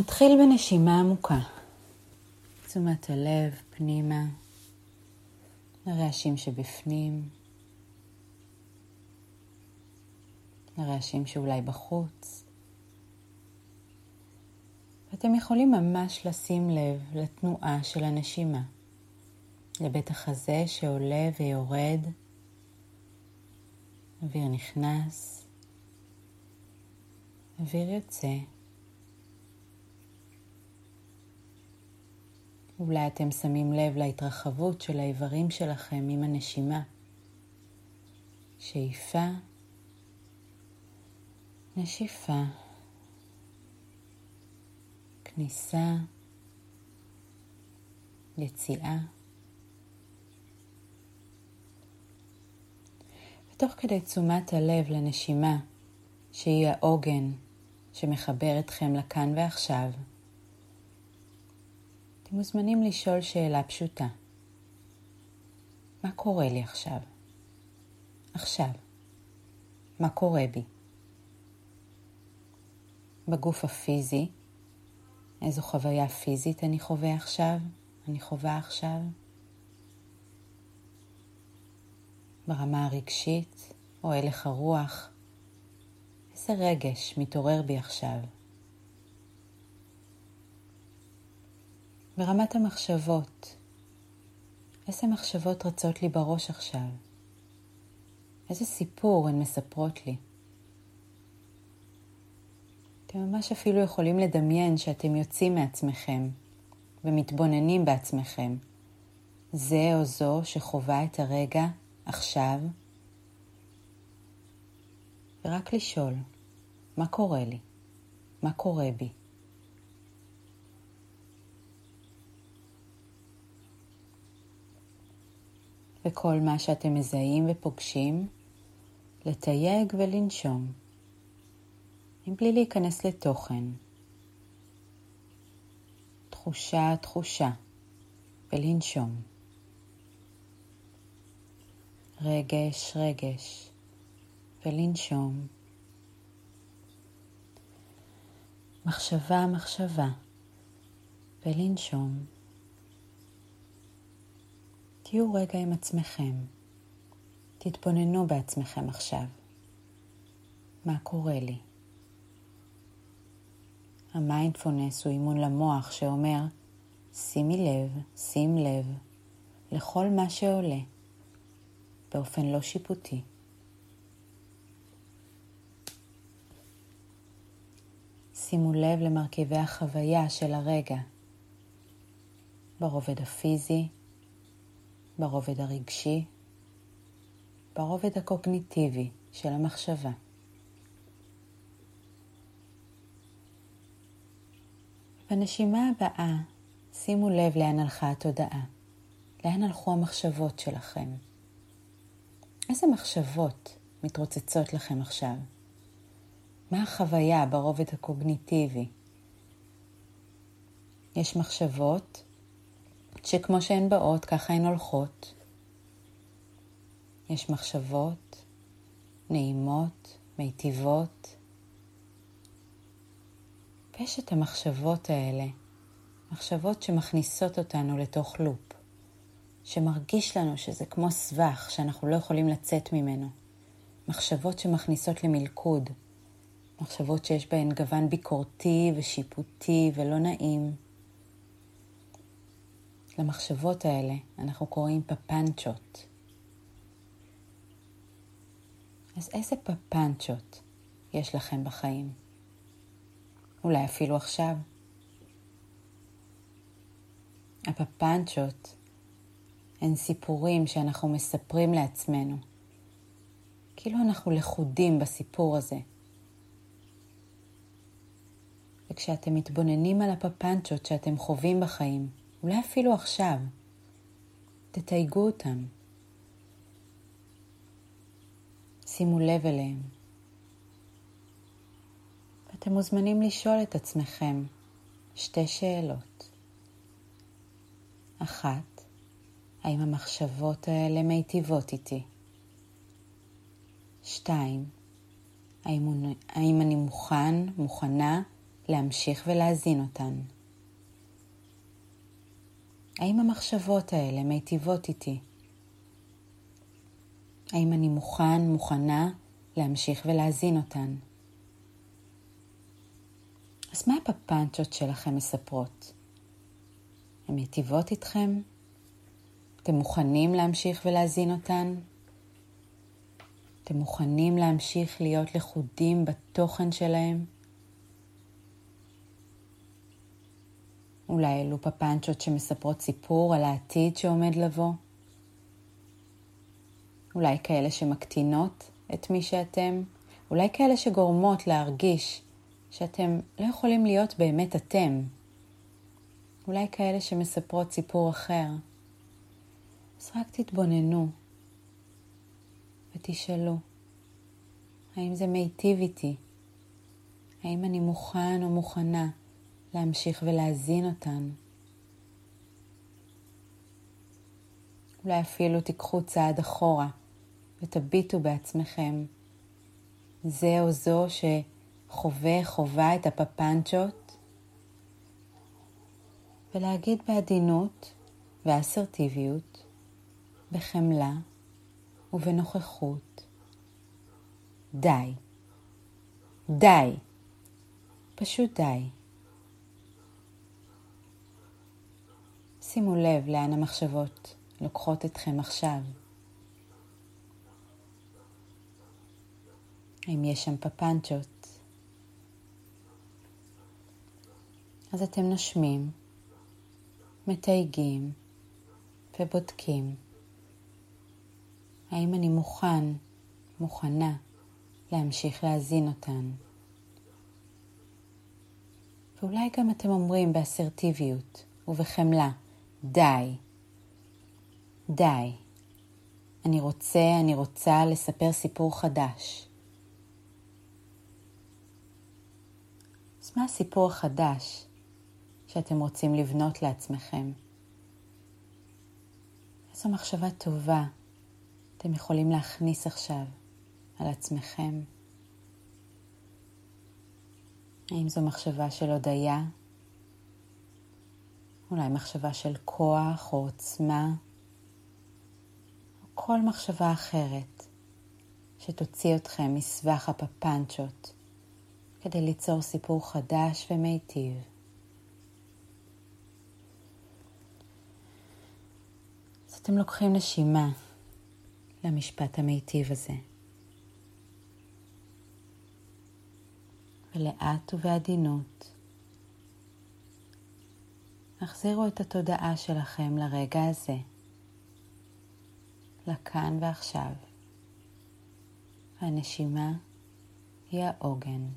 נתחיל בנשימה עמוקה. תשומת הלב פנימה, לרעשים שבפנים, לרעשים שאולי בחוץ. ואתם יכולים ממש לשים לב לתנועה של הנשימה, לבית החזה שעולה ויורד, אוויר נכנס, אוויר יוצא. אולי אתם שמים לב להתרחבות של האיברים שלכם עם הנשימה. שאיפה, נשיפה, כניסה, יציאה. ותוך כדי תשומת הלב לנשימה, שהיא העוגן שמחבר אתכם לכאן ועכשיו, אתם מוזמנים לשאול שאלה פשוטה. מה קורה לי עכשיו? עכשיו. מה קורה בי? בגוף הפיזי, איזו חוויה פיזית אני חווה עכשיו? אני חווה עכשיו? ברמה הרגשית או הלך הרוח, איזה רגש מתעורר בי עכשיו? ברמת המחשבות, איזה מחשבות רצות לי בראש עכשיו? איזה סיפור הן מספרות לי? אתם ממש אפילו יכולים לדמיין שאתם יוצאים מעצמכם ומתבוננים בעצמכם. זה או זו שחווה את הרגע עכשיו, ורק לשאול, מה קורה לי? מה קורה בי? וכל מה שאתם מזהים ופוגשים, לתייג ולנשום, מבלי להיכנס לתוכן. תחושה, תחושה, ולנשום. רגש, רגש, ולנשום. מחשבה, מחשבה, ולנשום. תהיו רגע עם עצמכם. תתבוננו בעצמכם עכשיו. מה קורה לי? המיינדפולנס הוא אימון למוח שאומר, שימי לב, שים לב, לכל מה שעולה, באופן לא שיפוטי. שימו לב למרכיבי החוויה של הרגע, ברובד הפיזי, ברובד הרגשי, ברובד הקוגניטיבי של המחשבה. בנשימה הבאה שימו לב לאן הלכה התודעה, לאן הלכו המחשבות שלכם. איזה מחשבות מתרוצצות לכם עכשיו? מה החוויה ברובד הקוגניטיבי? יש מחשבות שכמו שהן באות, ככה הן הולכות. יש מחשבות נעימות, מיטיבות. ויש את המחשבות האלה, מחשבות שמכניסות אותנו לתוך לופ, שמרגיש לנו שזה כמו סבך שאנחנו לא יכולים לצאת ממנו. מחשבות שמכניסות למלכוד, מחשבות שיש בהן גוון ביקורתי ושיפוטי ולא נעים. למחשבות האלה אנחנו קוראים פפנצ'ות. אז איזה פפנצ'ות יש לכם בחיים? אולי אפילו עכשיו. הפפנצ'ות הן סיפורים שאנחנו מספרים לעצמנו. כאילו אנחנו לכודים בסיפור הזה. וכשאתם מתבוננים על הפפנצ'ות שאתם חווים בחיים, אולי אפילו עכשיו. תתייגו אותם. שימו לב אליהם. ואתם מוזמנים לשאול את עצמכם שתי שאלות. אחת, האם המחשבות האלה מיטיבות איתי? שתיים, האם, האם אני מוכן, מוכנה, להמשיך ולהזין אותן. האם המחשבות האלה מיטיבות איתי? האם אני מוכן, מוכנה להמשיך ולהזין אותן? אז מה הפפנצ'ות שלכם מספרות? הן מיטיבות איתכם? אתם מוכנים להמשיך ולהזין אותן? אתם מוכנים להמשיך להיות לכודים בתוכן שלהם? אולי אלו פפנצ'ות שמספרות סיפור על העתיד שעומד לבוא? אולי כאלה שמקטינות את מי שאתם? אולי כאלה שגורמות להרגיש שאתם לא יכולים להיות באמת אתם? אולי כאלה שמספרות סיפור אחר? אז רק תתבוננו ותשאלו, האם זה מיטיב איתי? האם אני מוכן או מוכנה להמשיך ולהזין אותן? אולי אפילו תיקחו צעד אחורה ותביטו בעצמכם. זה או זו שחווה, חווה את הפפנצ'ות, ולהגיד בעדינות ואסרטיביות, בחמלה ובנוכחות, די. די. פשוט די. שימו לב לאן המחשבות לוקחות אתכם עכשיו. האם יש שם פפנצ'ות? אז אתם נושמים, מתייגים ובודקים. האם אני מוכן, מוכנה, להמשיך להזין אותן? ואולי גם אתם אומרים באסרטיביות ובחמלה, די, די. אני רוצה, אני רוצה לספר סיפור חדש. אז מה הסיפור החדש שאתם רוצים לבנות לעצמכם? איזו מחשבה טובה אתם יכולים להכניס עכשיו על עצמכם? האם זו מחשבה של הודיה? אולי מחשבה של כוח או עוצמה? או כל מחשבה אחרת שתוציא אתכם מסבך הפפנצ'ות כדי ליצור סיפור חדש ומיטיב. אז אתם לוקחים נשימה למשפט המיטיב הזה. ולאט ובעדינות החזירו את התודעה שלכם לרגע הזה, לכאן ועכשיו. והנשימה היא העוגן.